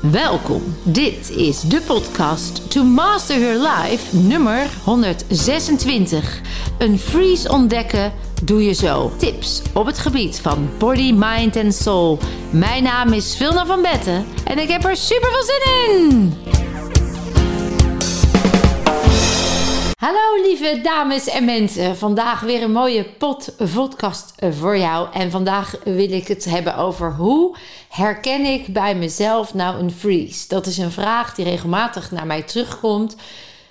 Welkom. Dit is de podcast To Master Your Life nummer 126. Een freeze ontdekken doe je zo. Tips op het gebied van body, mind en soul. Mijn naam is Vilna van Betten en ik heb er super veel zin in. Hallo lieve dames en mensen. Vandaag weer een mooie pot podcast voor jou. En vandaag wil ik het hebben over hoe herken ik bij mezelf nou een freeze? Dat is een vraag die regelmatig naar mij terugkomt.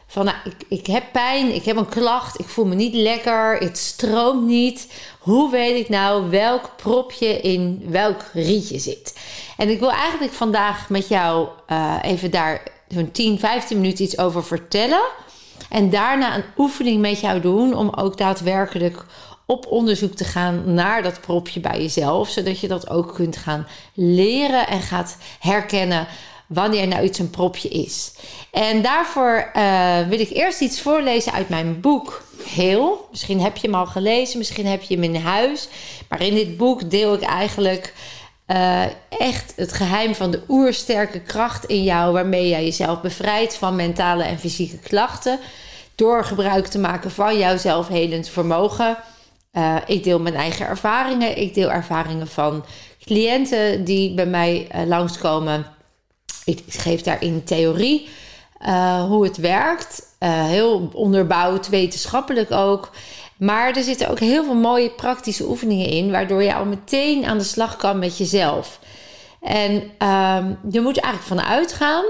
Van nou, ik, ik heb pijn, ik heb een klacht, ik voel me niet lekker, het stroomt niet. Hoe weet ik nou welk propje in welk rietje zit? En ik wil eigenlijk vandaag met jou uh, even daar zo'n 10, 15 minuten iets over vertellen. En daarna een oefening met jou doen om ook daadwerkelijk op onderzoek te gaan naar dat propje bij jezelf, zodat je dat ook kunt gaan leren en gaat herkennen wanneer nou iets een propje is. En daarvoor uh, wil ik eerst iets voorlezen uit mijn boek Heel. Misschien heb je hem al gelezen, misschien heb je hem in huis. Maar in dit boek deel ik eigenlijk uh, echt het geheim van de oersterke kracht in jou, waarmee jij jezelf bevrijdt van mentale en fysieke klachten. Door gebruik te maken van jouw zelfhelend vermogen. Uh, ik deel mijn eigen ervaringen. Ik deel ervaringen van cliënten die bij mij uh, langskomen. Ik geef daarin theorie hoe het werkt. heel onderbouwd, wetenschappelijk ook. Maar er zitten ook heel veel mooie praktische oefeningen in, waardoor je al meteen aan de slag kan met jezelf. En ehm, je moet eigenlijk van uitgaan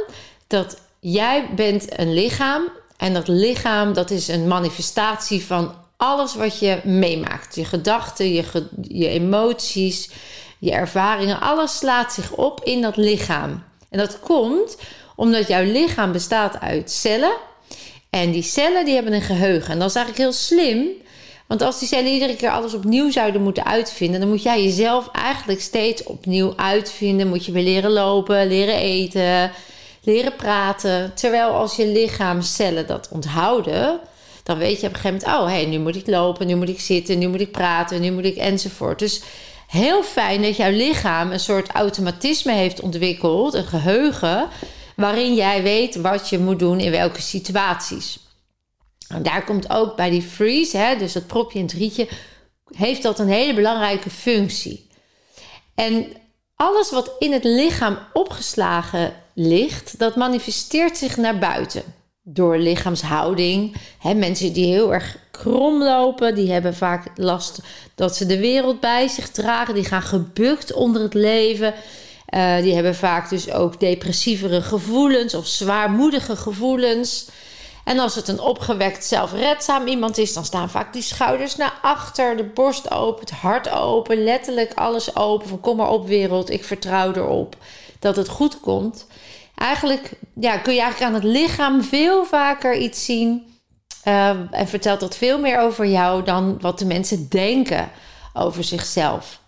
dat jij bent een lichaam. En dat lichaam, dat is een manifestatie van alles wat je meemaakt. Je gedachten, je, je emoties, je ervaringen, alles slaat zich op in dat lichaam. En dat komt omdat jouw lichaam bestaat uit cellen. En die cellen die hebben een geheugen. En dat is eigenlijk heel slim. Want als die cellen iedere keer alles opnieuw zouden moeten uitvinden, dan moet jij jezelf eigenlijk steeds opnieuw uitvinden. Moet je weer leren lopen, leren eten, leren praten. Terwijl als je lichaamcellen dat onthouden, dan weet je op een gegeven moment, oh hé, hey, nu moet ik lopen, nu moet ik zitten, nu moet ik praten, nu moet ik enzovoort. Dus heel fijn dat jouw lichaam een soort automatisme heeft ontwikkeld, een geheugen, waarin jij weet wat je moet doen in welke situaties. En daar komt ook bij die freeze, hè, dus dat propje in het rietje, heeft dat een hele belangrijke functie. En alles wat in het lichaam opgeslagen ligt, dat manifesteert zich naar buiten door lichaamshouding. Mensen die heel erg krom lopen, die hebben vaak last dat ze de wereld bij zich dragen. Die gaan gebukt onder het leven. Uh, die hebben vaak dus ook depressievere gevoelens of zwaarmoedige gevoelens. En als het een opgewekt, zelfredzaam iemand is, dan staan vaak die schouders naar achter, de borst open, het hart open, letterlijk alles open. Van kom maar op wereld, ik vertrouw erop dat het goed komt eigenlijk ja, kun je eigenlijk aan het lichaam veel vaker iets zien. Uh, en vertelt dat veel meer over jou dan wat de mensen denken over zichzelf.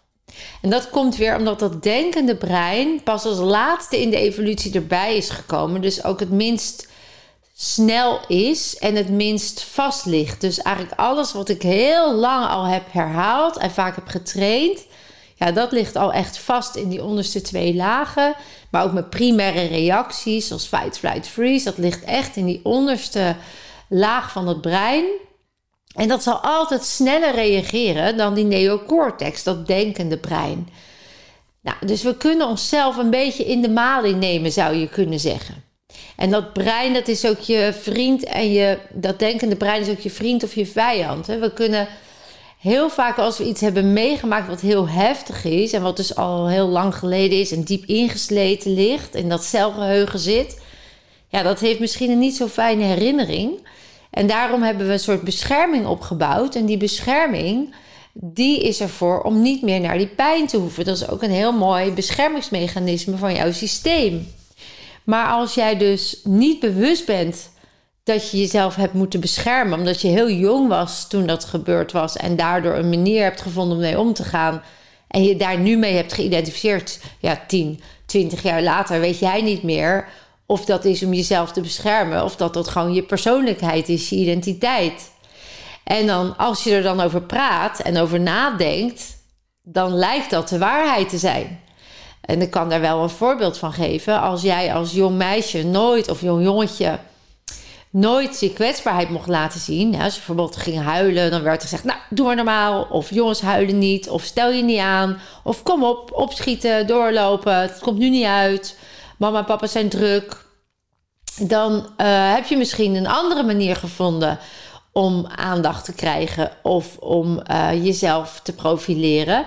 En dat komt weer omdat dat denkende brein pas als laatste in de evolutie erbij is gekomen. Dus ook het minst snel is en het minst vast ligt. Dus eigenlijk alles wat ik heel lang al heb herhaald en vaak heb getraind, ja, dat ligt al echt vast in die onderste twee lagen. Maar ook mijn primaire reacties, zoals fight, flight, freeze, dat ligt echt in die onderste laag van het brein. En dat zal altijd sneller reageren dan die neocortex, dat denkende brein. Nou, dus we kunnen onszelf een beetje in de maling nemen, zou je kunnen zeggen. En dat brein, dat is ook je vriend en je, dat denkende brein is ook je vriend of je vijand. Hè? We kunnen heel vaak als we iets hebben meegemaakt wat heel heftig is en wat dus al heel lang geleden is en diep ingesleten ligt en dat celgeheugen zit, ja, dat heeft misschien een niet zo fijne herinnering. En daarom hebben we een soort bescherming opgebouwd. En die bescherming, die is ervoor om niet meer naar die pijn te hoeven. Dat is ook een heel mooi beschermingsmechanisme van jouw systeem. Maar als jij dus niet bewust bent dat je jezelf hebt moeten beschermen. Omdat je heel jong was toen dat gebeurd was. En daardoor een manier hebt gevonden om mee om te gaan. En je daar nu mee hebt geïdentificeerd. Ja, 10, 20 jaar later weet jij niet meer of dat is om jezelf te beschermen. Of dat dat gewoon je persoonlijkheid is, je identiteit. En dan als je er dan over praat en over nadenkt. Dan lijkt dat de waarheid te zijn. En ik kan daar wel een voorbeeld van geven. Als jij als jong meisje nooit of jong jongetje nooit je kwetsbaarheid mocht laten zien. Als je bijvoorbeeld ging huilen, dan werd er gezegd: Nou, doe maar normaal. Of jongens huilen niet. Of stel je niet aan. Of kom op, opschieten, doorlopen. Het komt nu niet uit. Mama en papa zijn druk. Dan uh, heb je misschien een andere manier gevonden om aandacht te krijgen of om uh, jezelf te profileren.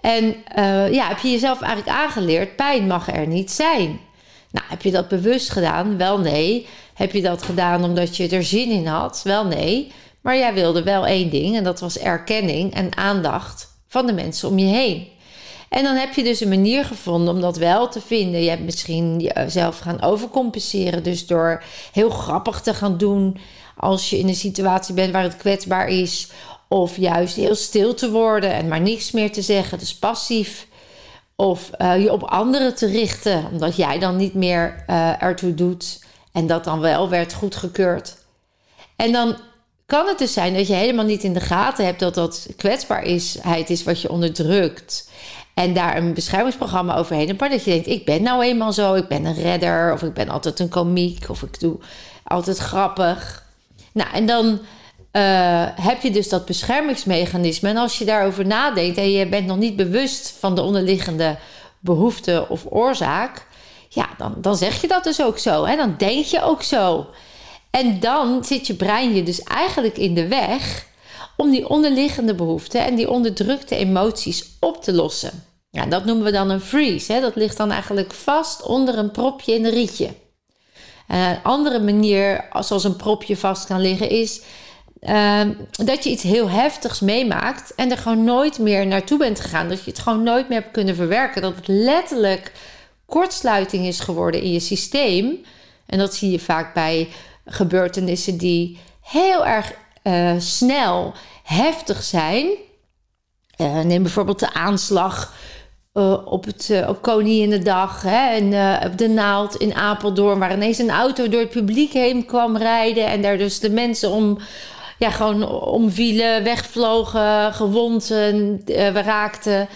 En uh, ja, heb je jezelf eigenlijk aangeleerd: pijn mag er niet zijn. Nou, heb je dat bewust gedaan? Wel nee. Heb je dat gedaan omdat je er zin in had? Wel nee. Maar jij wilde wel één ding en dat was erkenning en aandacht van de mensen om je heen. En dan heb je dus een manier gevonden om dat wel te vinden. Je hebt misschien jezelf gaan overcompenseren. Dus door heel grappig te gaan doen als je in een situatie bent waar het kwetsbaar is. Of juist heel stil te worden en maar niks meer te zeggen. Dus passief. Of uh, je op anderen te richten, omdat jij dan niet meer uh, ertoe doet. En dat dan wel werd goedgekeurd. En dan kan het dus zijn dat je helemaal niet in de gaten hebt dat dat kwetsbaarheid is wat je onderdrukt. En daar een beschermingsprogramma overheen. Dat je denkt, ik ben nou eenmaal zo, ik ben een redder. Of ik ben altijd een komiek. Of ik doe altijd grappig. Nou, en dan uh, heb je dus dat beschermingsmechanisme. En als je daarover nadenkt en je bent nog niet bewust van de onderliggende behoefte of oorzaak ja, dan, dan zeg je dat dus ook zo. En dan denk je ook zo. En dan zit je brein je dus eigenlijk in de weg om die onderliggende behoeften en die onderdrukte emoties op te lossen. Ja, dat noemen we dan een freeze. Hè? Dat ligt dan eigenlijk vast onder een propje in een rietje. een andere manier, zoals een propje vast kan liggen, is uh, dat je iets heel heftigs meemaakt en er gewoon nooit meer naartoe bent gegaan. Dat je het gewoon nooit meer hebt kunnen verwerken. Dat het letterlijk kortsluiting is geworden in je systeem. En dat zie je vaak bij gebeurtenissen die heel erg uh, snel heftig zijn. Uh, neem bijvoorbeeld de aanslag uh, op, het, op Koninginnedag hè, en op de Naald in Apeldoorn... waar ineens een auto door het publiek heen kwam rijden... en daar dus de mensen om, ja, gewoon omvielen, wegvlogen, gewond raakten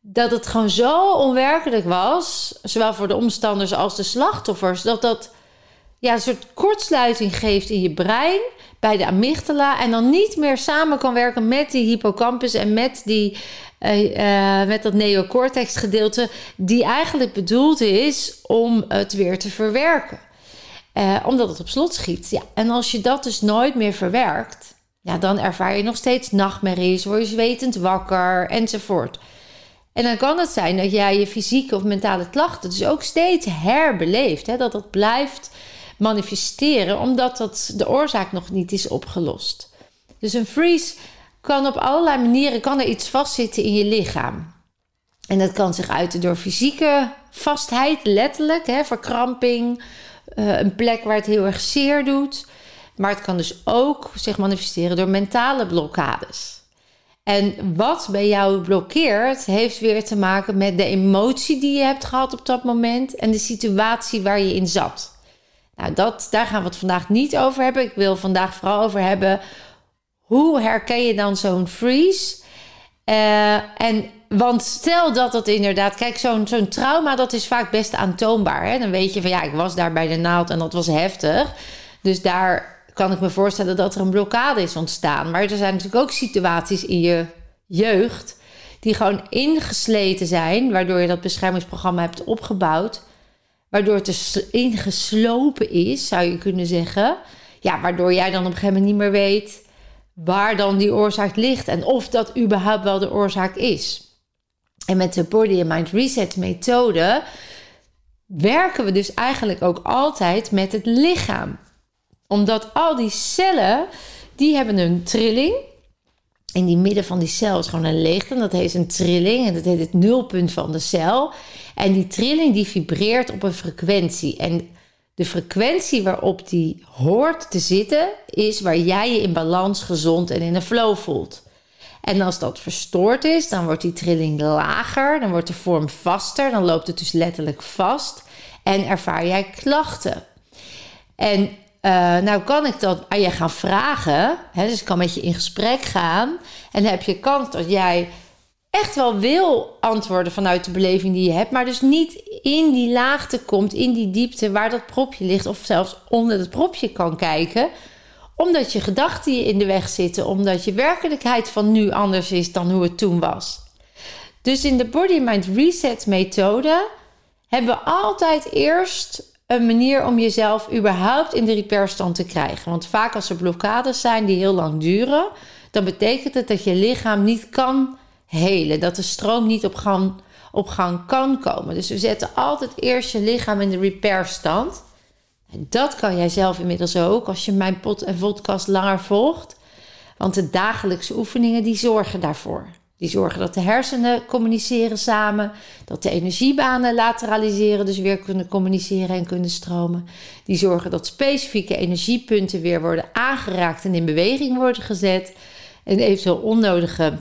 dat het gewoon zo onwerkelijk was, zowel voor de omstanders als de slachtoffers, dat dat ja, een soort kortsluiting geeft in je brein bij de amygdala en dan niet meer samen kan werken met die hippocampus en met, die, uh, uh, met dat neocortex gedeelte, die eigenlijk bedoeld is om het weer te verwerken. Uh, omdat het op slot schiet. Ja. En als je dat dus nooit meer verwerkt, ja, dan ervaar je nog steeds nachtmerries, word je zwetend wakker enzovoort. En dan kan het zijn dat jij je fysieke of mentale klachten dus ook steeds herbeleeft. Hè? Dat dat blijft manifesteren, omdat dat de oorzaak nog niet is opgelost. Dus een freeze kan op allerlei manieren kan er iets vastzitten in je lichaam. En dat kan zich uiten door fysieke vastheid, letterlijk, hè, verkramping, uh, een plek waar het heel erg zeer doet. Maar het kan dus ook zich manifesteren door mentale blokkades. En wat bij jou blokkeert, heeft weer te maken met de emotie die je hebt gehad op dat moment en de situatie waar je in zat. Nou, dat, daar gaan we het vandaag niet over hebben. Ik wil vandaag vooral over hebben hoe herken je dan zo'n freeze? Uh, en want stel dat dat inderdaad, kijk, zo'n trauma, dat is vaak best aantoonbaar. Hè? Dan weet je van ja, ik was daar bij de naald en dat was heftig. Dus daar kan ik me voorstellen dat er een blokkade is ontstaan. Maar er zijn natuurlijk ook situaties in je jeugd die gewoon ingesleten zijn, waardoor je dat beschermingsprogramma hebt opgebouwd, waardoor het dus ingeslopen is, zou je kunnen zeggen. Ja, waardoor jij dan op een gegeven moment niet meer weet waar dan die oorzaak ligt en of dat überhaupt wel de oorzaak is. En met de Body and Mind Reset methode werken we dus eigenlijk ook altijd met het lichaam omdat al die cellen, die hebben een trilling. In die midden van die cel is gewoon een leegte. Dat heet een trilling. En dat heet het nulpunt van de cel. En die trilling die vibreert op een frequentie. En de frequentie waarop die hoort te zitten, is waar jij je in balans, gezond en in een flow voelt. En als dat verstoord is, dan wordt die trilling lager, dan wordt de vorm vaster, dan loopt het dus letterlijk vast en ervaar jij klachten. En uh, nou kan ik dat aan je gaan vragen. Hè, dus ik kan met je in gesprek gaan. En heb je kans dat jij echt wel wil antwoorden vanuit de beleving die je hebt, maar dus niet in die laagte komt, in die diepte waar dat propje ligt, of zelfs onder het propje kan kijken, omdat je gedachten je in de weg zitten, omdat je werkelijkheid van nu anders is dan hoe het toen was. Dus in de Body Mind Reset methode hebben we altijd eerst een manier om jezelf überhaupt in de repairstand te krijgen. Want vaak als er blokkades zijn die heel lang duren, dan betekent het dat je lichaam niet kan helen. Dat de stroom niet op gang, op gang kan komen. Dus we zetten altijd eerst je lichaam in de repairstand. En dat kan jij zelf inmiddels ook als je mijn pot en podcast langer volgt. Want de dagelijkse oefeningen die zorgen daarvoor. Die zorgen dat de hersenen communiceren samen, dat de energiebanen lateraliseren, dus weer kunnen communiceren en kunnen stromen. Die zorgen dat specifieke energiepunten weer worden aangeraakt en in beweging worden gezet. En eventueel onnodige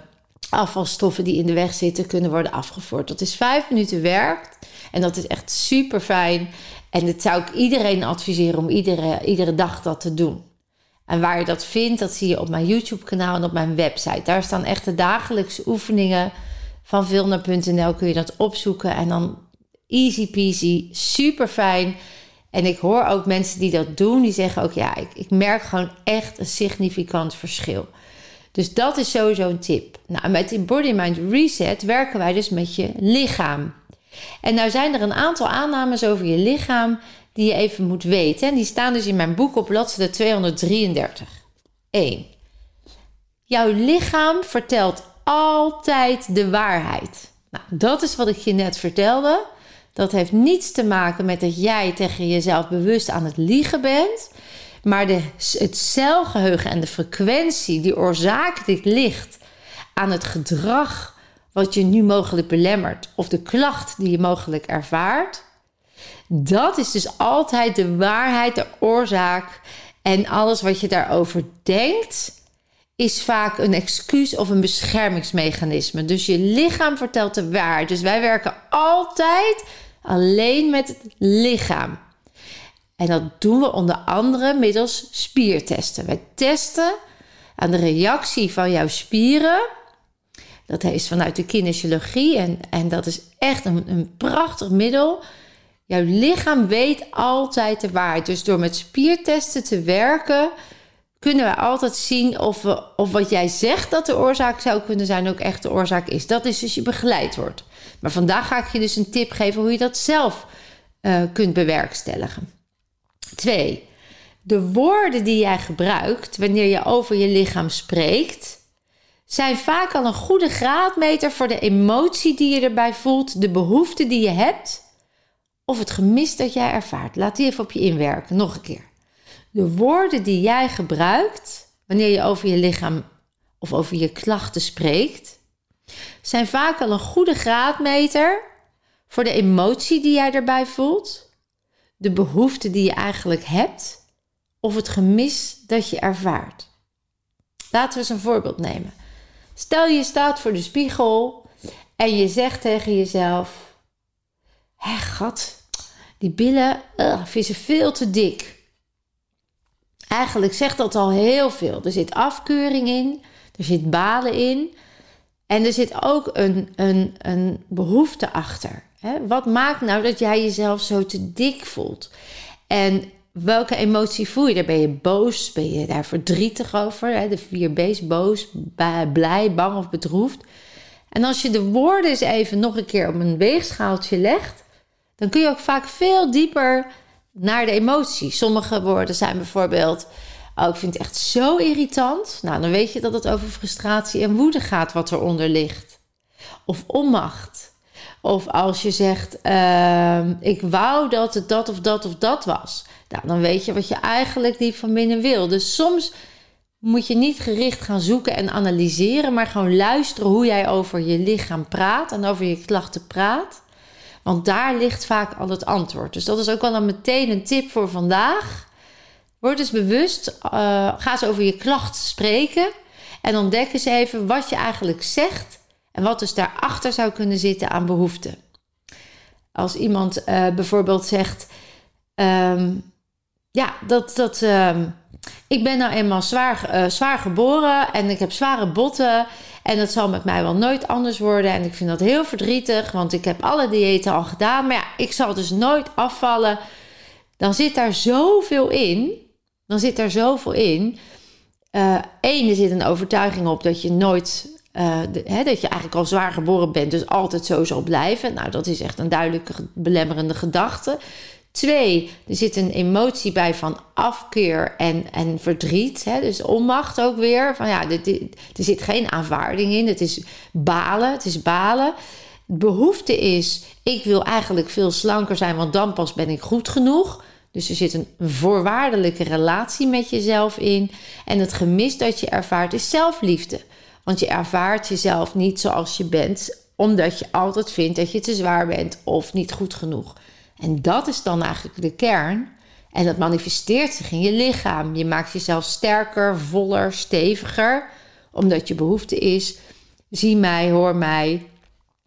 afvalstoffen die in de weg zitten kunnen worden afgevoerd. Dat is vijf minuten werk en dat is echt super fijn. En dat zou ik iedereen adviseren om iedere, iedere dag dat te doen. En waar je dat vindt, dat zie je op mijn YouTube-kanaal en op mijn website. Daar staan echt de dagelijkse oefeningen van vilna.nl. Kun je dat opzoeken en dan easy peasy, super fijn. En ik hoor ook mensen die dat doen, die zeggen ook ja, ik, ik merk gewoon echt een significant verschil. Dus dat is sowieso een tip. Nou, met die Body Mind Reset werken wij dus met je lichaam. En nou zijn er een aantal aannames over je lichaam die je even moet weten. En die staan dus in mijn boek op bladzijde 233. 1. Jouw lichaam vertelt altijd de waarheid. Nou, dat is wat ik je net vertelde. Dat heeft niets te maken met dat jij tegen jezelf bewust aan het liegen bent. Maar de, het celgeheugen en de frequentie die oorzakelijk ligt aan het gedrag wat je nu mogelijk belemmert of de klacht die je mogelijk ervaart, dat is dus altijd de waarheid, de oorzaak en alles wat je daarover denkt. Is vaak een excuus of een beschermingsmechanisme. Dus je lichaam vertelt de waarheid. Dus wij werken altijd alleen met het lichaam. En dat doen we onder andere middels spiertesten. Wij testen aan de reactie van jouw spieren. Dat is vanuit de kinesiologie en, en dat is echt een, een prachtig middel. Jouw lichaam weet altijd de waarheid. Dus door met spiertesten te werken, kunnen we altijd zien of, we, of wat jij zegt dat de oorzaak zou kunnen zijn, ook echt de oorzaak is. Dat is dus je begeleid wordt. Maar vandaag ga ik je dus een tip geven hoe je dat zelf uh, kunt bewerkstelligen. Twee, de woorden die jij gebruikt wanneer je over je lichaam spreekt, zijn vaak al een goede graadmeter voor de emotie die je erbij voelt, de behoefte die je hebt of het gemis dat jij ervaart. Laat die even op je inwerken, nog een keer. De woorden die jij gebruikt wanneer je over je lichaam of over je klachten spreekt, zijn vaak al een goede graadmeter voor de emotie die jij erbij voelt de behoefte die je eigenlijk hebt of het gemis dat je ervaart. Laten we eens een voorbeeld nemen. Stel je staat voor de spiegel en je zegt tegen jezelf: Hé, gat, die billen ze veel te dik. Eigenlijk zegt dat al heel veel. Er zit afkeuring in, er zit balen in en er zit ook een, een, een behoefte achter. Hè? Wat maakt nou dat jij jezelf zo te dik voelt? En welke emotie voel je? Daar ben je boos, ben je daar verdrietig over? Hè? De vier B's, boos, blij, bang of bedroefd. En als je de woorden eens even nog een keer op een weegschaaltje legt, dan kun je ook vaak veel dieper naar de emotie. Sommige woorden zijn bijvoorbeeld, oh, ik vind het echt zo irritant. Nou, dan weet je dat het over frustratie en woede gaat wat eronder ligt. Of onmacht. Of als je zegt, uh, ik wou dat het dat of dat of dat was. Nou, dan weet je wat je eigenlijk diep van binnen wil. Dus soms moet je niet gericht gaan zoeken en analyseren, maar gewoon luisteren hoe jij over je lichaam praat en over je klachten praat. Want daar ligt vaak al het antwoord. Dus dat is ook wel dan meteen een tip voor vandaag. Word eens bewust, uh, ga eens over je klachten spreken en ontdek eens even wat je eigenlijk zegt en wat dus daarachter zou kunnen zitten aan behoeften. Als iemand uh, bijvoorbeeld zegt: um, Ja, dat. dat um, ik ben nou eenmaal zwaar, uh, zwaar geboren en ik heb zware botten. En dat zal met mij wel nooit anders worden. En ik vind dat heel verdrietig, want ik heb alle diëten al gedaan. Maar ja, ik zal dus nooit afvallen. Dan zit daar zoveel in. Dan zit daar zoveel in. Eén, uh, er zit een overtuiging op dat je nooit, de, hè, dat je eigenlijk al zwaar geboren bent, dus altijd zo zal blijven. Nou, dat is echt een duidelijke belemmerende gedachte. Twee, er zit een emotie bij van afkeer en, en verdriet. Hè? Dus onmacht ook weer. Van ja, dit, er zit geen aanvaarding in. Het is balen. Het is balen. Behoefte is, ik wil eigenlijk veel slanker zijn, want dan pas ben ik goed genoeg. Dus er zit een voorwaardelijke relatie met jezelf in. En het gemis dat je ervaart is zelfliefde. Want je ervaart jezelf niet zoals je bent, omdat je altijd vindt dat je te zwaar bent of niet goed genoeg. En dat is dan eigenlijk de kern. En dat manifesteert zich in je lichaam. Je maakt jezelf sterker, voller, steviger, omdat je behoefte is: zie mij, hoor mij.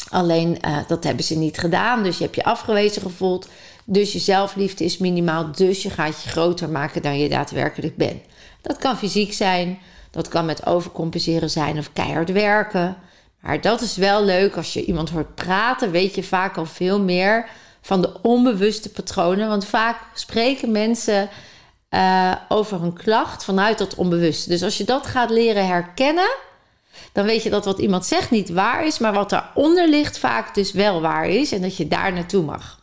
Alleen uh, dat hebben ze niet gedaan, dus je hebt je afgewezen gevoeld. Dus je zelfliefde is minimaal, dus je gaat je groter maken dan je daadwerkelijk bent. Dat kan fysiek zijn, dat kan met overcompenseren zijn of keihard werken. Maar dat is wel leuk als je iemand hoort praten, weet je vaak al veel meer van de onbewuste patronen. Want vaak spreken mensen uh, over hun klacht vanuit dat onbewuste. Dus als je dat gaat leren herkennen, dan weet je dat wat iemand zegt niet waar is, maar wat daaronder ligt vaak dus wel waar is en dat je daar naartoe mag.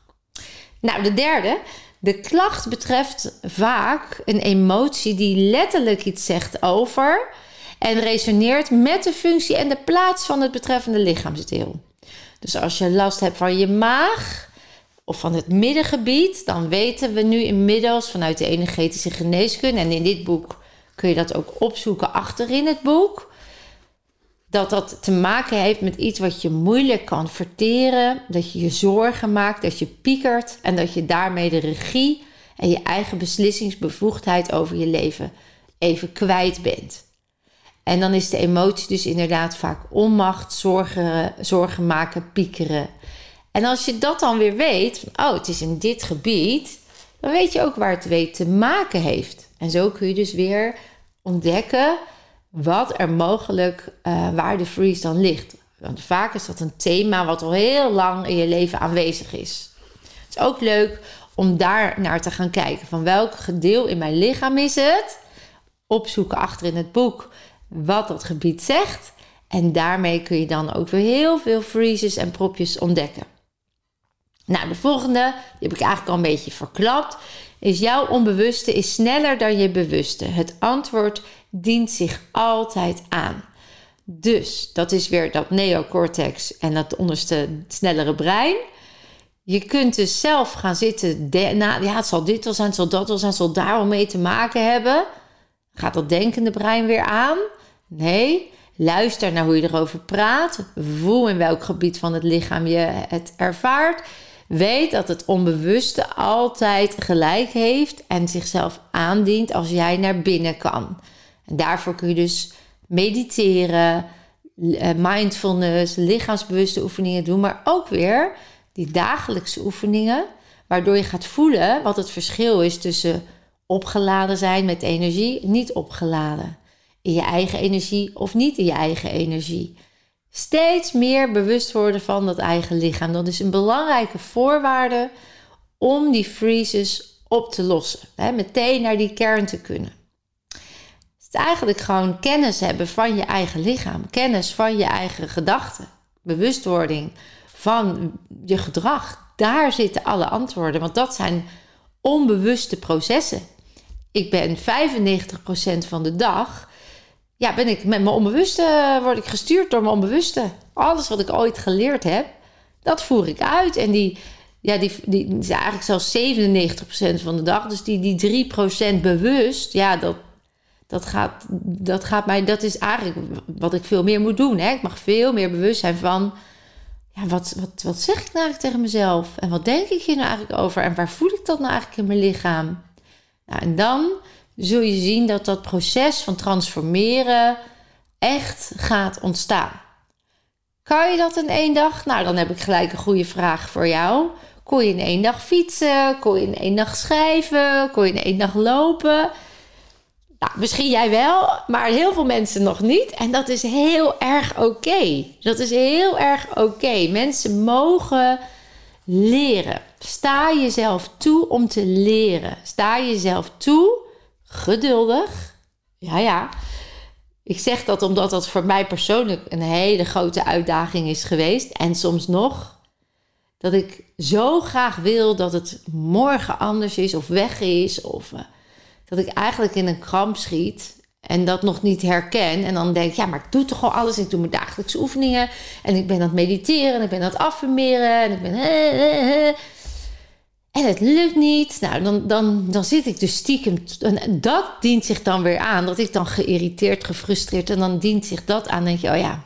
Nou, de derde. De klacht betreft vaak een emotie die letterlijk iets zegt over en resoneert met de functie en de plaats van het betreffende lichaamsdeel. Dus als je last hebt van je maag, of van het middengebied, dan weten we nu inmiddels vanuit de energetische geneeskunde, en in dit boek kun je dat ook opzoeken achterin het boek, dat dat te maken heeft met iets wat je moeilijk kan verteren, dat je je zorgen maakt, dat je piekert en dat je daarmee de regie en je eigen beslissingsbevoegdheid over je leven even kwijt bent. En dan is de emotie dus inderdaad vaak onmacht, zorgen, zorgen maken, piekeren en als je dat dan weer weet, oh, het is in dit gebied, dan weet je ook waar het weet te maken heeft. En zo kun je dus weer ontdekken wat er mogelijk, uh, waar de freeze dan ligt. Want vaak is dat een thema wat al heel lang in je leven aanwezig is. Het is ook leuk om daar naar te gaan kijken. Van welk gedeel in mijn lichaam is het? Opzoeken achter in het boek wat dat gebied zegt. En daarmee kun je dan ook weer heel veel freezes en propjes ontdekken. Nou, de volgende, die heb ik eigenlijk al een beetje verklapt, is jouw onbewuste is sneller dan je bewuste. Het antwoord dient zich altijd aan. Dus dat is weer dat neocortex en dat onderste snellere brein. Je kunt dus zelf gaan zitten. nou, ja, het zal dit wel zijn, het zal dat wel zijn, zal daar mee te maken hebben. Gaat dat denkende brein weer aan? Nee. Luister naar hoe je erover praat. Voel in welk gebied van het lichaam je het ervaart. Weet dat het onbewuste altijd gelijk heeft en zichzelf aandient als jij naar binnen kan. Daarvoor kun je dus mediteren, eh, mindfulness, lichaamsbewuste oefeningen doen, maar ook weer die dagelijkse oefeningen, waardoor je gaat voelen wat het verschil is tussen opgeladen zijn met energie, niet opgeladen. In je eigen energie of niet in je eigen energie steeds meer bewust worden van dat eigen lichaam. Dat is een belangrijke voorwaarde om die freezes op te lossen. Hè, meteen naar die kern te kunnen. Het eigenlijk gewoon kennis hebben van je eigen lichaam. Kennis van je eigen gedachten. Bewustwording van je gedrag. Daar zitten alle antwoorden. Want dat zijn onbewuste processen. Ik ben 95% van de dag ja, ben ik met mijn onbewuste, word ik gestuurd door mijn onbewuste. Alles wat ik ooit geleerd heb, dat voer ik uit. En die, ja, die, die, is eigenlijk zelfs 97% van de dag. Dus die, die 3% bewust, ja, dat, dat, gaat, dat gaat mij, dat is eigenlijk wat ik veel meer moet doen. Hè? Ik mag veel meer bewust zijn van, ja, wat, wat, wat zeg ik nou eigenlijk tegen mezelf? En wat denk ik hier nou eigenlijk over? En waar voel ik dat nou eigenlijk in mijn lichaam? Nou, en dan zul je zien dat dat proces van transformeren echt gaat ontstaan. Kan je dat in één dag? Nou, dan heb ik gelijk een goede vraag voor jou. Kon je in één dag fietsen? Kon je in één dag schrijven? Kon je in één dag lopen? Nou, misschien jij wel, maar heel veel mensen nog niet. En dat is heel erg oké. Dat is heel erg oké. Mensen mogen leren. Sta jezelf toe om te leren. Sta jezelf toe, geduldig. Ja, ja. Ik zeg dat omdat dat voor mij persoonlijk een hele grote uitdaging is geweest. En soms nog. Dat ik zo graag wil dat het morgen anders is of weg is. Of uh, dat ik eigenlijk in een kramp schiet. En dat nog niet herken. En dan denk ik, ja, maar ik doe toch al alles. Ik doe mijn dagelijkse oefeningen. En ik ben aan het mediteren. En ik ben aan het affirmeren. En ik ben... En het lukt niet. Nou, dan, dan, dan zit ik dus stiekem. En dat dient zich dan weer aan. Dat ik dan geïrriteerd, gefrustreerd. En dan dient zich dat aan. Denk je, oh ja,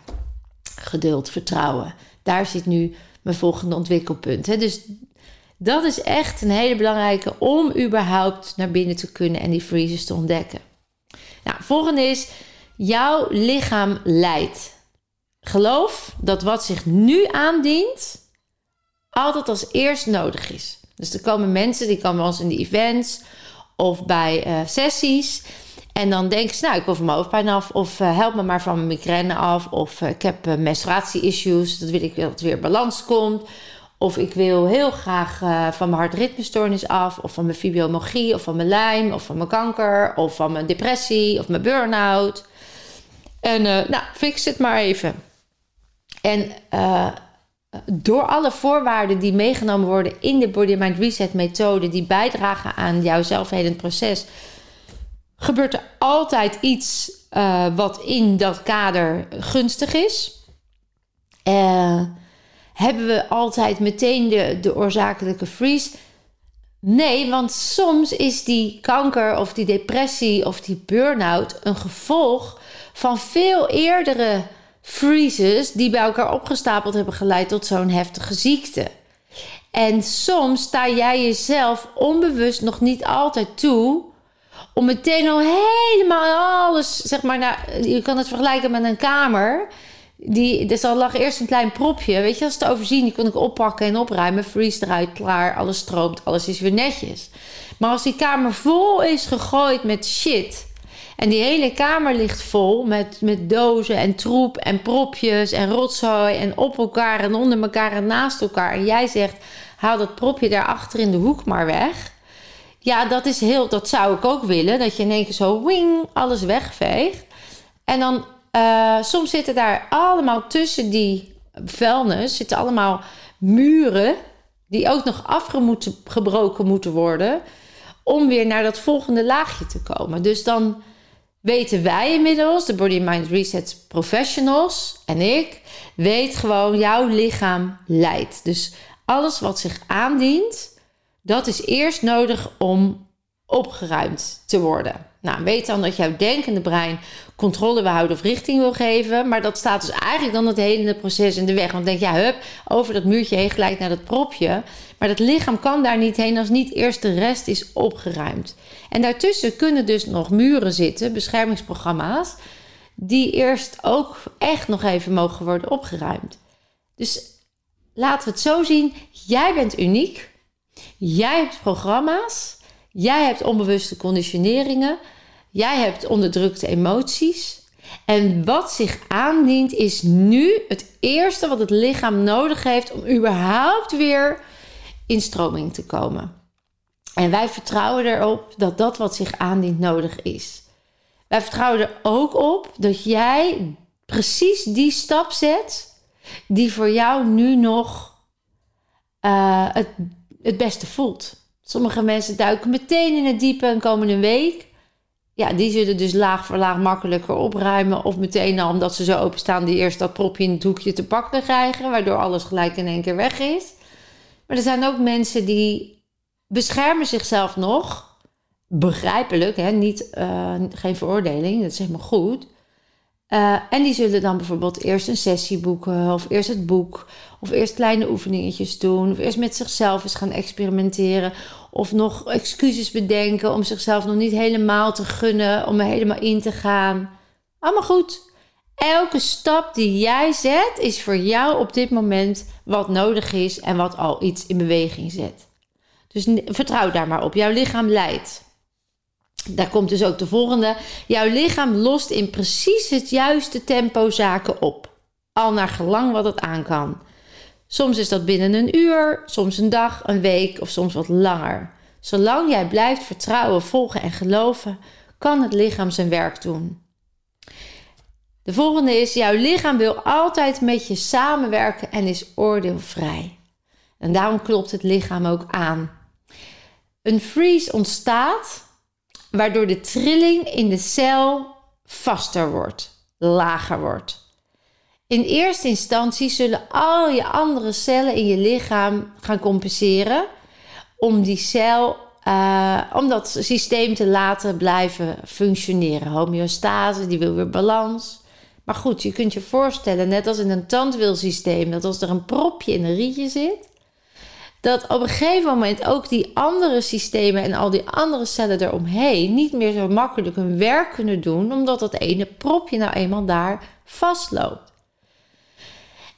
geduld, vertrouwen. Daar zit nu mijn volgende ontwikkelpunt. Hè? Dus dat is echt een hele belangrijke om überhaupt naar binnen te kunnen en die freezes te ontdekken. Nou, volgende is: jouw lichaam leidt. Geloof dat wat zich nu aandient, altijd als eerst nodig is. Dus er komen mensen die komen bij ons in de events of bij uh, sessies. En dan denken ze, nou, ik van mijn hoofdpijn af. Of uh, help me maar van mijn migraine af. Of uh, ik heb menstruatie-issues, dat wil ik dat weer balans komt. Of ik wil heel graag van mijn hartritmestoornis af. Of van mijn fibromyalgie, of van mijn lijm, of van mijn kanker. Of van mijn depressie, of mijn burn-out. En nou, fix het maar even. En door alle voorwaarden die meegenomen worden in de Body Mind Reset methode, die bijdragen aan jouw zelfhelend proces, gebeurt er altijd iets wat in dat kader gunstig is. Uh, hebben we altijd meteen de, de oorzakelijke freeze? Nee, want soms is die kanker of die depressie of die burn-out een gevolg van veel eerdere freezes die bij elkaar opgestapeld hebben geleid tot zo'n heftige ziekte. En soms sta jij jezelf onbewust nog niet altijd toe om meteen al helemaal alles, zeg maar, nou, je kan het vergelijken met een kamer. Die, dus al lag eerst een klein propje, weet je, als het overzien, die kon ik oppakken en opruimen, freeze eruit, klaar, alles stroomt, alles is weer netjes. Maar als die kamer vol is gegooid met shit, en die hele kamer ligt vol met, met dozen en troep en propjes en rotzooi en op elkaar en onder elkaar en naast elkaar. En jij zegt, haal dat propje daar achter in de hoek maar weg. Ja, dat is heel, dat zou ik ook willen. Dat je in één keer zo wing alles wegveegt. En dan, uh, soms zitten daar allemaal tussen die vuilnis, zitten allemaal muren die ook nog afgebroken moeten worden. Om weer naar dat volgende laagje te komen. Dus dan weten wij inmiddels, de Body Mind Reset Professionals en ik, weet gewoon jouw lichaam leidt. Dus alles wat zich aandient, dat is eerst nodig om opgeruimd te worden. Nou, weet dan dat jouw denkende brein controle wil houden of richting wil geven. Maar dat staat dus eigenlijk dan het hele proces in de weg. Want denk ja, hup, over dat muurtje heen gelijk naar dat propje. Maar dat lichaam kan daar niet heen als niet eerst de rest is opgeruimd. En daartussen kunnen dus nog muren zitten, beschermingsprogramma's, die eerst ook echt nog even mogen worden opgeruimd. Dus laten we het zo zien: jij bent uniek. Jij hebt programma's. Jij hebt onbewuste conditioneringen. Jij hebt onderdrukte emoties. En wat zich aandient is nu het eerste wat het lichaam nodig heeft om überhaupt weer in stroming te komen. En wij vertrouwen erop dat dat wat zich aandient nodig is. Wij vertrouwen er ook op dat jij precies die stap zet die voor jou nu nog uh, het, het beste voelt. Sommige mensen duiken meteen in het diepe en komen een week. Ja, die zullen dus laag voor laag makkelijker opruimen. Of meteen al omdat ze zo openstaan, die eerst dat propje in het hoekje te pakken krijgen. Waardoor alles gelijk in één keer weg is. Maar er zijn ook mensen die beschermen zichzelf nog. Begrijpelijk, hè? Niet, uh, geen veroordeling, dat is helemaal goed. Uh, en die zullen dan bijvoorbeeld eerst een sessie boeken, of eerst het boek, of eerst kleine oefeningetjes doen, of eerst met zichzelf eens gaan experimenteren, of nog excuses bedenken om zichzelf nog niet helemaal te gunnen, om er helemaal in te gaan. Allemaal goed. Elke stap die jij zet is voor jou op dit moment wat nodig is en wat al iets in beweging zet. Dus vertrouw daar maar op. Jouw lichaam leidt. Daar komt dus ook de volgende. Jouw lichaam lost in precies het juiste tempo zaken op. Al naar gelang wat het aan kan. Soms is dat binnen een uur, soms een dag, een week of soms wat langer. Zolang jij blijft vertrouwen, volgen en geloven, kan het lichaam zijn werk doen. De volgende is: jouw lichaam wil altijd met je samenwerken en is oordeelvrij. En daarom klopt het lichaam ook aan. Een freeze ontstaat waardoor de trilling in de cel vaster wordt, lager wordt. In eerste instantie zullen al je andere cellen in je lichaam gaan compenseren om die cel, uh, om dat systeem te laten blijven functioneren. Homeostase, die wil weer balans. Maar goed, je kunt je voorstellen, net als in een tandwielsysteem, dat als er een propje in een rietje zit, dat op een gegeven moment ook die andere systemen en al die andere cellen eromheen niet meer zo makkelijk hun werk kunnen doen, omdat dat ene propje nou eenmaal daar vastloopt.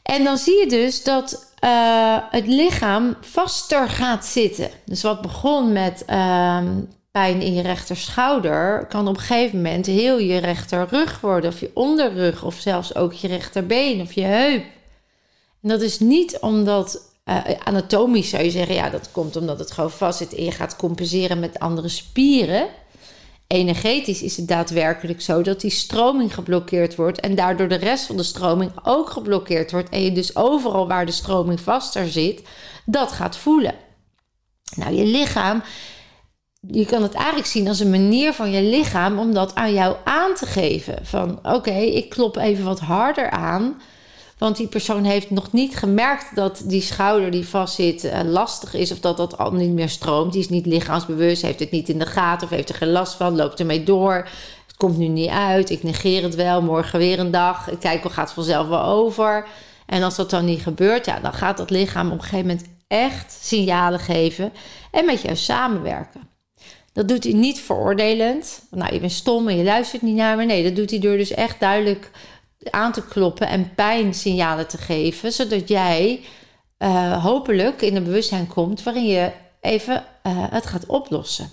En dan zie je dus dat uh, het lichaam vaster gaat zitten. Dus wat begon met uh, pijn in je rechterschouder, kan op een gegeven moment heel je rechterrug worden, of je onderrug, of zelfs ook je rechterbeen of je heup. En dat is niet omdat uh, anatomisch zou je zeggen, ja, dat komt omdat het gewoon vast zit en je gaat compenseren met andere spieren. Energetisch is het daadwerkelijk zo dat die stroming geblokkeerd wordt en daardoor de rest van de stroming ook geblokkeerd wordt. En je dus overal waar de stroming vaster zit, dat gaat voelen. Nou, je lichaam, je kan het eigenlijk zien als een manier van je lichaam om dat aan jou aan te geven. Van oké, ik klop even wat harder aan want die persoon heeft nog niet gemerkt dat die schouder die vastzit uh, lastig is. Of dat dat al niet meer stroomt. Die is niet lichaamsbewust, heeft het niet in de gaten of heeft er geen last van. Loopt ermee door. Het komt nu niet uit. Ik negeer het wel. Morgen weer een dag. Ik kijk, wel gaat vanzelf wel over. En als dat dan niet gebeurt, ja, dan gaat dat lichaam op een gegeven moment echt signalen geven. En met jou samenwerken. Dat doet hij niet veroordelend. Nou, je bent stom en je luistert niet naar me. Nee, dat doet hij door dus echt duidelijk aan te kloppen en pijnsignalen te geven, zodat jij uh, hopelijk in een bewustzijn komt waarin je even uh, het gaat oplossen.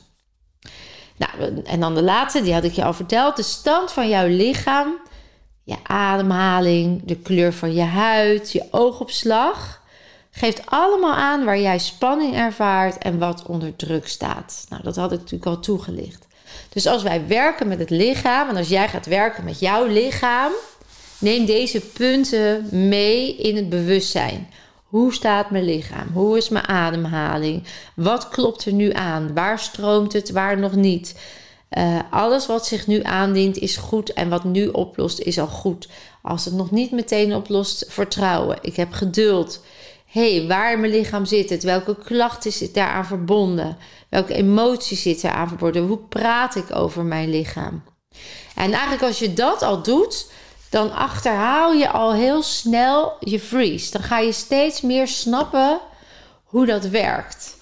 Nou, en dan de laatste, die had ik je al verteld. De stand van jouw lichaam, je ademhaling, de kleur van je huid, je oogopslag. Geeft allemaal aan waar jij spanning ervaart en wat onder druk staat. Nou, dat had ik natuurlijk al toegelicht. Dus als wij werken met het lichaam en als jij gaat werken met jouw lichaam, Neem deze punten mee in het bewustzijn. Hoe staat mijn lichaam? Hoe is mijn ademhaling? Wat klopt er nu aan? Waar stroomt het, waar nog niet? Uh, alles wat zich nu aandient is goed en wat nu oplost is al goed. Als het nog niet meteen oplost, vertrouwen. Ik heb geduld. hey, waar mijn lichaam zit het? Welke klachten zit daaraan verbonden? Welke emoties zitten eraan verbonden? Hoe praat ik over mijn lichaam? En eigenlijk als je dat al doet, dan achterhaal je al heel snel je freeze. Dan ga je steeds meer snappen hoe dat werkt.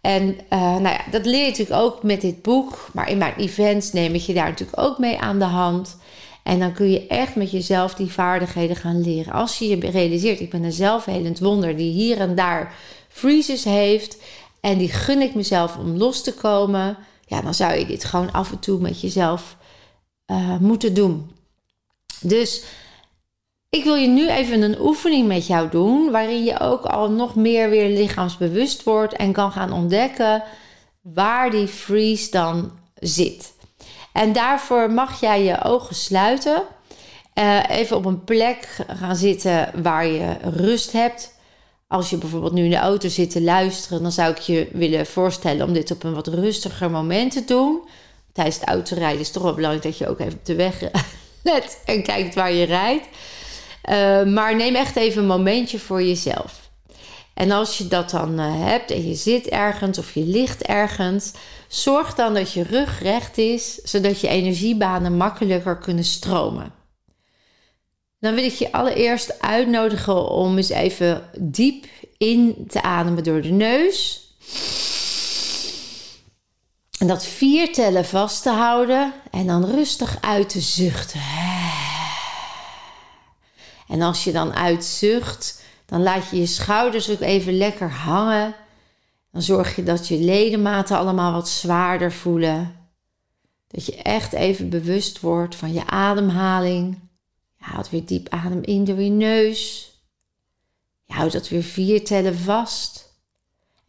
En uh, nou ja, dat leer je natuurlijk ook met dit boek. Maar in mijn events neem ik je daar natuurlijk ook mee aan de hand. En dan kun je echt met jezelf die vaardigheden gaan leren. Als je je realiseert, ik ben een zelfhelend wonder die hier en daar freezes heeft. En die gun ik mezelf om los te komen. Ja, dan zou je dit gewoon af en toe met jezelf uh, moeten doen. Dus ik wil je nu even een oefening met jou doen, waarin je ook al nog meer weer lichaamsbewust wordt en kan gaan ontdekken waar die freeze dan zit. En daarvoor mag jij je ogen sluiten. Uh, even op een plek gaan zitten waar je rust hebt. Als je bijvoorbeeld nu in de auto zit te luisteren, dan zou ik je willen voorstellen om dit op een wat rustiger moment te doen. Tijdens het autorijden is het toch wel belangrijk dat je ook even op de weg let en kijkt waar je rijdt. Uh, maar neem echt even een momentje voor jezelf. En als je dat dan uh, hebt en je zit ergens of je ligt ergens, zorg dan dat je rug recht is, zodat je energiebanen makkelijker kunnen stromen. Dan wil ik je allereerst uitnodigen om eens even diep in te ademen door de neus. En dat vier tellen vast te houden en dan rustig uit te zuchten. En als je dan uitzucht, dan laat je je schouders ook even lekker hangen. Dan zorg je dat je ledematen allemaal wat zwaarder voelen. Dat je echt even bewust wordt van je ademhaling. Je haalt weer diep adem in door je neus. Je houdt dat weer vier tellen vast.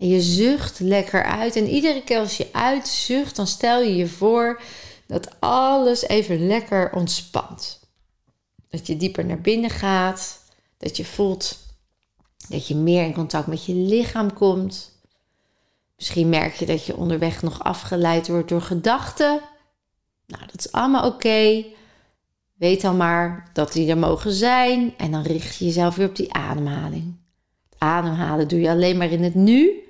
En je zucht lekker uit. En iedere keer als je uitzucht, dan stel je je voor dat alles even lekker ontspant. Dat je dieper naar binnen gaat. Dat je voelt dat je meer in contact met je lichaam komt. Misschien merk je dat je onderweg nog afgeleid wordt door gedachten. Nou, dat is allemaal oké. Weet dan maar dat die er mogen zijn en dan richt je jezelf weer op die ademhaling. ademhalen doe je alleen maar in het nu.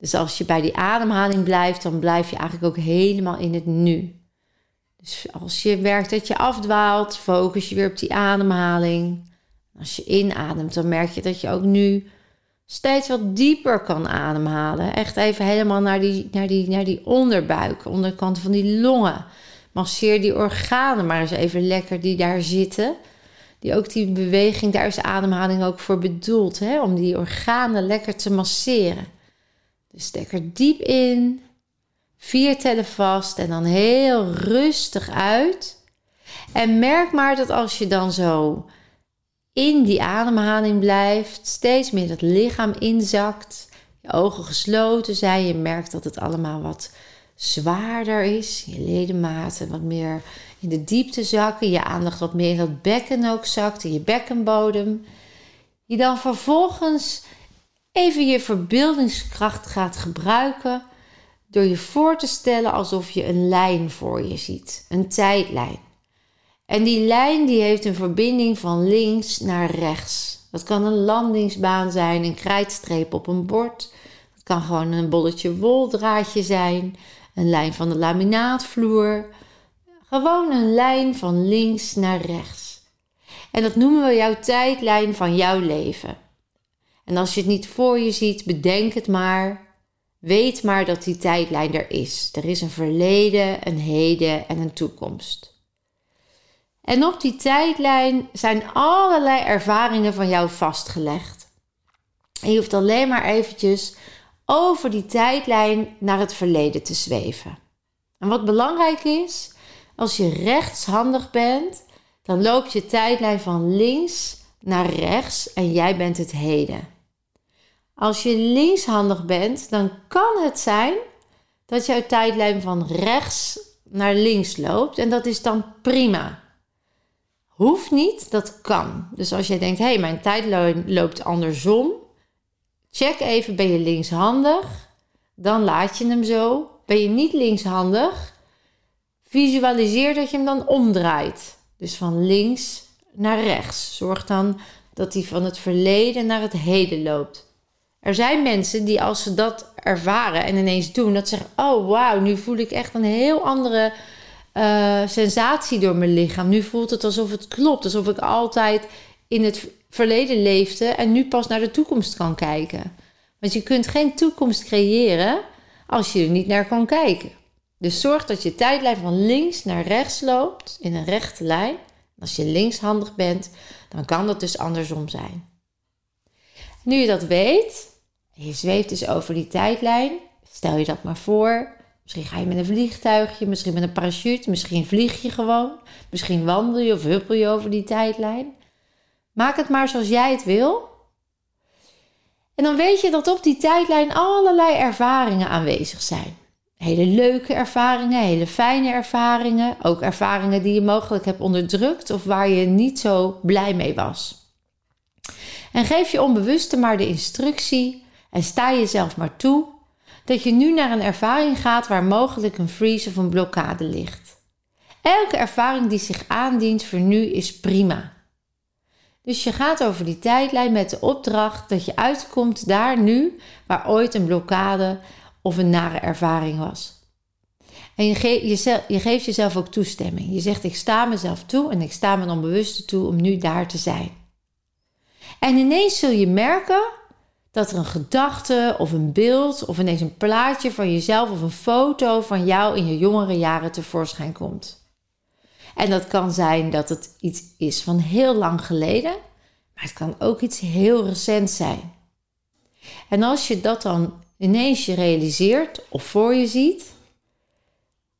Dus als je bij die ademhaling blijft, dan blijf je eigenlijk ook helemaal in het nu. Dus als je werkt dat je afdwaalt, focus je weer op die ademhaling. Als je inademt, dan merk je dat je ook nu steeds wat dieper kan ademhalen. Echt even helemaal naar die, naar die, naar die onderbuik, onderkant van die longen. Masseer die organen maar eens even lekker die daar zitten. Die ook die beweging, daar is ademhaling ook voor bedoeld, hè? om die organen lekker te masseren. Dus stek er diep in, vier tellen vast en dan heel rustig uit. En merk maar dat als je dan zo in die ademhaling blijft, steeds meer het lichaam inzakt, je ogen gesloten zijn, je merkt dat het allemaal wat zwaarder is, je ledematen wat meer in de diepte zakken, je aandacht wat meer in dat bekken ook zakt, in je bekkenbodem. Je dan vervolgens even je verbeeldingskracht gaat gebruiken door je voor te stellen alsof je een lijn voor je ziet, een tijdlijn. En die lijn die heeft een verbinding van links naar rechts. Dat kan een landingsbaan zijn, een krijtstreep op een bord. Het kan gewoon een bolletje woldraadje zijn, een lijn van de laminaatvloer. Gewoon een lijn van links naar rechts. En dat noemen we jouw tijdlijn van jouw leven. En als je het niet voor je ziet, bedenk het maar. Weet maar dat die tijdlijn er is. Er is een verleden, een heden en een toekomst. En op die tijdlijn zijn allerlei ervaringen van jou vastgelegd. En je hoeft alleen maar eventjes over die tijdlijn naar het verleden te zweven. En wat belangrijk is, als je rechtshandig bent, dan loopt je tijdlijn van links naar rechts en jij bent het heden. Als je linkshandig bent, dan kan het zijn dat jouw tijdlijn van rechts naar links loopt en dat is dan prima. Hoeft niet, dat kan. Dus als jij denkt, hé, hey, mijn tijdlijn loopt andersom, check even, ben je linkshandig? Dan laat je hem zo. Ben je niet linkshandig? Visualiseer dat je hem dan omdraait. Dus van links naar rechts. Zorg dan dat hij van het verleden naar het heden loopt. Er zijn mensen die als ze dat ervaren en ineens doen, dat zeggen: Oh wauw, nu voel ik echt een heel andere uh, sensatie door mijn lichaam. Nu voelt het alsof het klopt, alsof ik altijd in het verleden leefde en nu pas naar de toekomst kan kijken. Want je kunt geen toekomst creëren als je er niet naar kan kijken. Dus zorg dat je tijdlijn van links naar rechts loopt in een rechte lijn. Als je linkshandig bent, dan kan dat dus andersom zijn. Nu je dat weet, je zweeft dus over die tijdlijn, stel je dat maar voor. Misschien ga je met een vliegtuigje, misschien met een parachute, misschien vlieg je gewoon. Misschien wandel je of huppel je over die tijdlijn. Maak het maar zoals jij het wil. En dan weet je dat op die tijdlijn allerlei ervaringen aanwezig zijn. Hele leuke ervaringen, hele fijne ervaringen. Ook ervaringen die je mogelijk hebt onderdrukt of waar je niet zo blij mee was. En geef je onbewuste maar de instructie en sta jezelf maar toe dat je nu naar een ervaring gaat waar mogelijk een freeze of een blokkade ligt. Elke ervaring die zich aandient voor nu is prima. Dus je gaat over die tijdlijn met de opdracht dat je uitkomt daar nu waar ooit een blokkade of een nare ervaring was. En je, je geeft jezelf ook toestemming. Je zegt: Ik sta mezelf toe en ik sta mijn onbewuste toe om nu daar te zijn. En ineens zul je merken dat er een gedachte of een beeld of ineens een plaatje van jezelf of een foto van jou in je jongere jaren tevoorschijn komt. En dat kan zijn dat het iets is van heel lang geleden, maar het kan ook iets heel recent zijn. En als je dat dan ineens je realiseert of voor je ziet,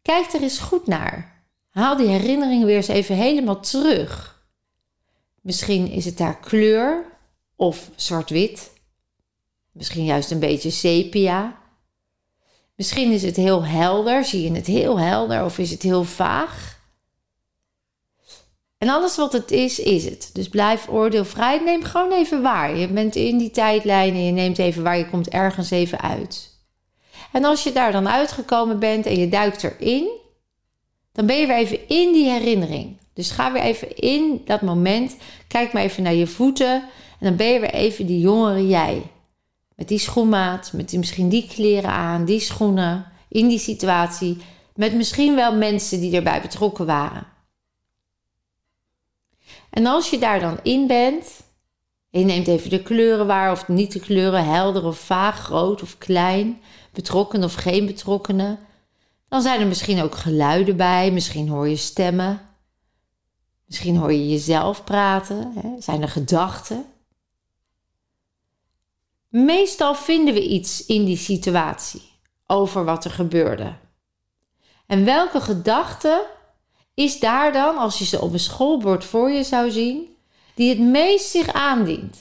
Kijk er eens goed naar. Haal die herinnering weer eens even helemaal terug. Misschien is het daar kleur of zwart-wit. Misschien juist een beetje sepia. Misschien is het heel helder, zie je het heel helder of is het heel vaag? En alles wat het is, is het. Dus blijf oordeelvrij. Neem gewoon even waar. Je bent in die tijdlijn en je neemt even waar. Je komt ergens even uit. En als je daar dan uitgekomen bent en je duikt erin, dan ben je weer even in die herinnering. Dus ga weer even in dat moment. Kijk maar even naar je voeten. En dan ben je weer even die jongere jij. Met die schoenmaat, met die, misschien die kleren aan, die schoenen, in die situatie. Met misschien wel mensen die erbij betrokken waren. En als je daar dan in bent, je neemt even de kleuren waar of niet de kleuren, helder of vaag, groot of klein, betrokken of geen betrokkenen. Dan zijn er misschien ook geluiden bij, misschien hoor je stemmen. Misschien hoor je jezelf praten, hè? zijn er gedachten. Meestal vinden we iets in die situatie over wat er gebeurde. En welke gedachte is daar dan, als je ze op een schoolbord voor je zou zien, die het meest zich aandient?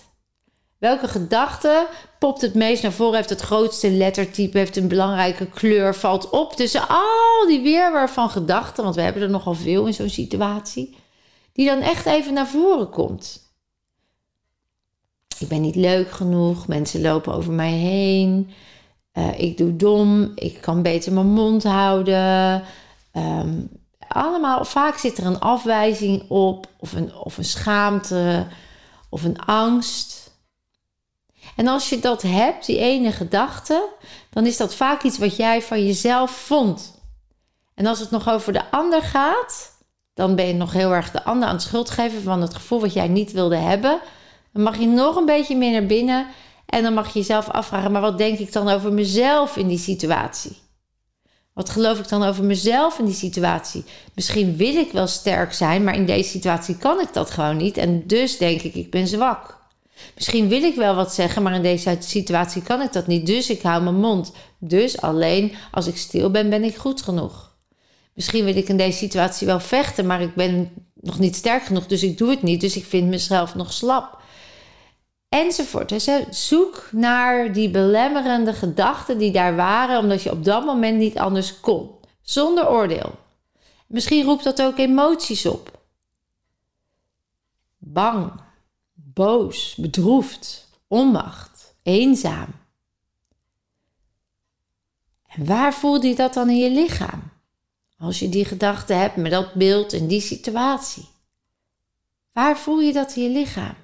Welke gedachte popt het meest naar voren, heeft het grootste lettertype, heeft een belangrijke kleur, valt op tussen al die weerwar van gedachten, want we hebben er nogal veel in zo'n situatie, die dan echt even naar voren komt. Ik ben niet leuk genoeg, mensen lopen over mij heen, uh, ik doe dom, ik kan beter mijn mond houden. Um, allemaal, vaak zit er een afwijzing op, of een, of een schaamte, of een angst. En als je dat hebt, die ene gedachte, dan is dat vaak iets wat jij van jezelf vond. En als het nog over de ander gaat, dan ben je nog heel erg de ander aan het schuld geven van het gevoel wat jij niet wilde hebben. Dan mag je nog een beetje meer naar binnen en dan mag je jezelf afvragen: maar wat denk ik dan over mezelf in die situatie? Wat geloof ik dan over mezelf in die situatie? Misschien wil ik wel sterk zijn, maar in deze situatie kan ik dat gewoon niet. En dus denk ik, ik ben zwak. Misschien wil ik wel wat zeggen, maar in deze situatie kan ik dat niet. Dus ik hou mijn mond. Dus alleen als ik stil ben, ben ik goed genoeg. Misschien wil ik in deze situatie wel vechten, maar ik ben nog niet sterk genoeg. Dus ik doe het niet. Dus ik vind mezelf nog slap enzovoort. Dus zoek naar die belemmerende gedachten die daar waren, omdat je op dat moment niet anders kon. Zonder oordeel. Misschien roept dat ook emoties op. Bang, boos, bedroefd, onmacht, eenzaam. En waar voelde je dat dan in je lichaam? Als je die gedachten hebt met dat beeld in die situatie. Waar voel je dat in je lichaam?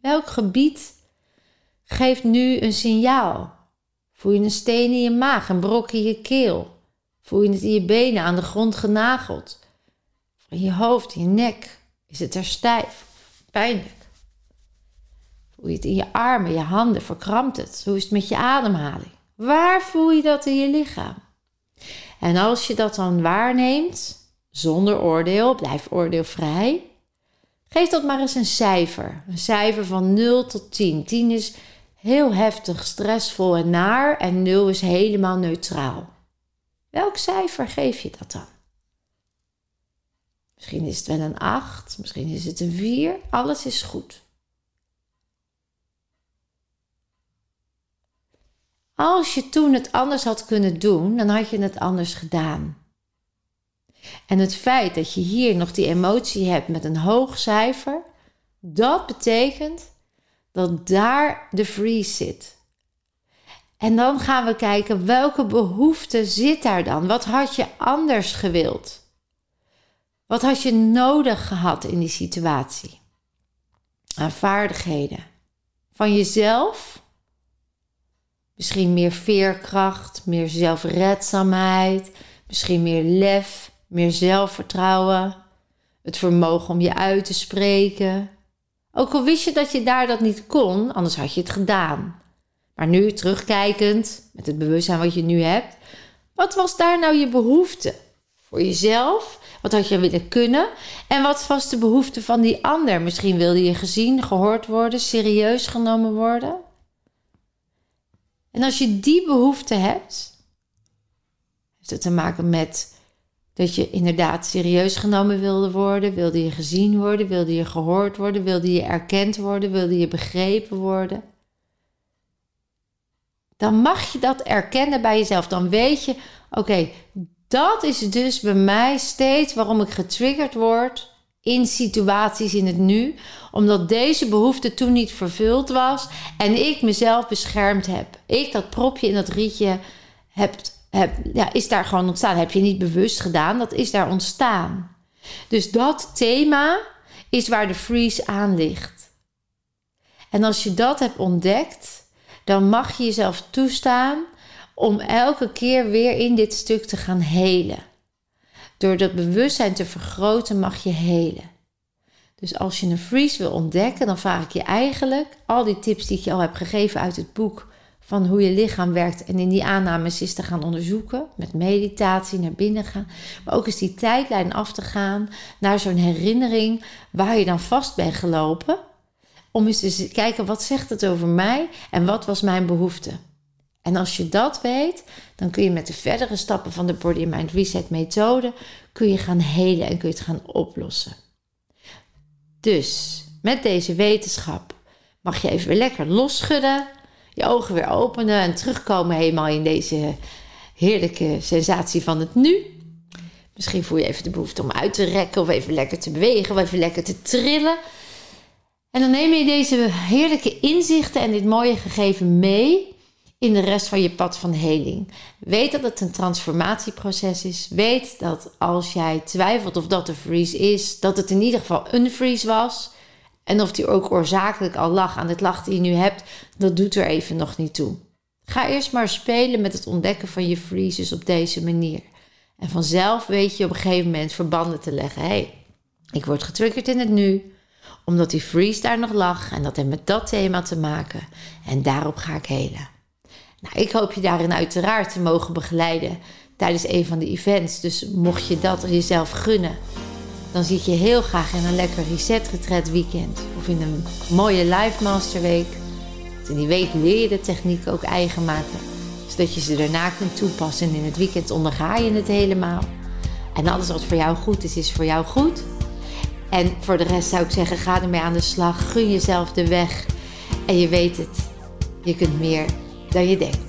Welk gebied geeft nu een signaal? Voel je een steen in je maag, een brok in je keel? Voel je het in je benen aan de grond genageld? In je hoofd, in je nek? Is het er stijf? Pijnlijk? Voel je het in je armen, je handen? Verkrampt het? Hoe is het met je ademhaling? Waar voel je dat in je lichaam? En als je dat dan waarneemt, zonder oordeel, blijf oordeelvrij, Geef dat maar eens een cijfer. Een cijfer van 0 tot 10. 10 is heel heftig, stressvol en naar en 0 is helemaal neutraal. Welk cijfer geef je dat dan? Misschien is het wel een 8, misschien is het een 4. Alles is goed. Als je toen het anders had kunnen doen, dan had je het anders gedaan. En het feit dat je hier nog die emotie hebt met een hoog cijfer, dat betekent dat daar de freeze zit. En dan gaan we kijken welke behoefte zit daar dan? Wat had je anders gewild? Wat had je nodig gehad in die situatie? Aan vaardigheden. Van jezelf? Misschien meer veerkracht, meer zelfredzaamheid, misschien meer lef, meer zelfvertrouwen, het vermogen om je uit te spreken. Ook al wist je dat je daar dat niet kon, anders had je het gedaan. Maar nu, terugkijkend, met het bewustzijn wat je nu hebt, wat was daar nou je behoefte? Voor jezelf? Wat had je willen kunnen? En wat was de behoefte van die ander? Misschien wilde je gezien, gehoord worden, serieus genomen worden. En als je die behoefte hebt, heeft het te maken met Dat je inderdaad serieus genomen wilde worden, wilde je gezien worden, wilde je gehoord worden, wilde je erkend worden, wilde je begrepen worden. Dan mag je dat erkennen bij jezelf. Dan weet je, oké, dat is dus bij mij steeds waarom ik getriggerd word in situaties in het nu, omdat deze behoefte toen niet vervuld was en ik mezelf beschermd heb. Ik dat propje in dat rietje heb, heb, ja, is daar gewoon ontstaan. Heb je niet bewust gedaan, dat is daar ontstaan. Dus dat thema is waar de freeze aan ligt. En als je dat hebt ontdekt, dan mag je jezelf toestaan om elke keer weer in dit stuk te gaan helen. Door dat bewustzijn te vergroten mag je helen. Dus als je een freeze wil ontdekken, dan vraag ik je eigenlijk al die tips die ik je al heb gegeven uit het boek van hoe je lichaam werkt en in die aannames is te gaan onderzoeken, met meditatie naar binnen gaan, maar ook eens die tijdlijn af te gaan naar zo'n herinnering waar je dan vast bent gelopen, om eens te kijken wat zegt het over mij en wat was mijn behoefte. En als je dat weet, dan kun je met de verdere stappen van de Body Mind Reset methode kun je gaan helen en kun je het gaan oplossen. Dus met deze wetenschap mag je even weer lekker losschudden, je ogen weer openen en terugkomen helemaal in deze heerlijke sensatie van het nu. Misschien voel je even de behoefte om uit te rekken of even lekker te bewegen of even lekker te trillen. En dan neem je deze heerlijke inzichten en dit mooie gegeven mee in de rest van je pad van heling. Weet dat het een transformatieproces is. Weet dat als jij twijfelt of dat een freeze is, dat het in ieder geval een freeze was. En of die ook oorzakelijk al lag aan het lach die je nu hebt, dat doet er even nog niet toe. Ga eerst maar spelen met het ontdekken van je freezes op deze manier. En vanzelf weet je op een gegeven moment verbanden te leggen. Hé, hey, ik word getriggerd in het nu, omdat die freeze daar nog lag en dat heeft met dat thema te maken. En daarop ga ik helen. Nou, ik hoop je daarin uiteraard te mogen begeleiden tijdens een van de events. Dus mocht je dat jezelf gunnen, dan ik je heel graag in een lekker reset retreat weekend. Of in een mooie live masterweek. In die week leer je de techniek ook eigen maken. Zodat je ze daarna kunt toepassen. En in het weekend onderga je het helemaal. En alles wat voor jou goed is, is voor jou goed. En voor de rest zou ik zeggen, ga ermee aan de slag. Gun jezelf de weg. En je weet het, je kunt meer dan je denkt.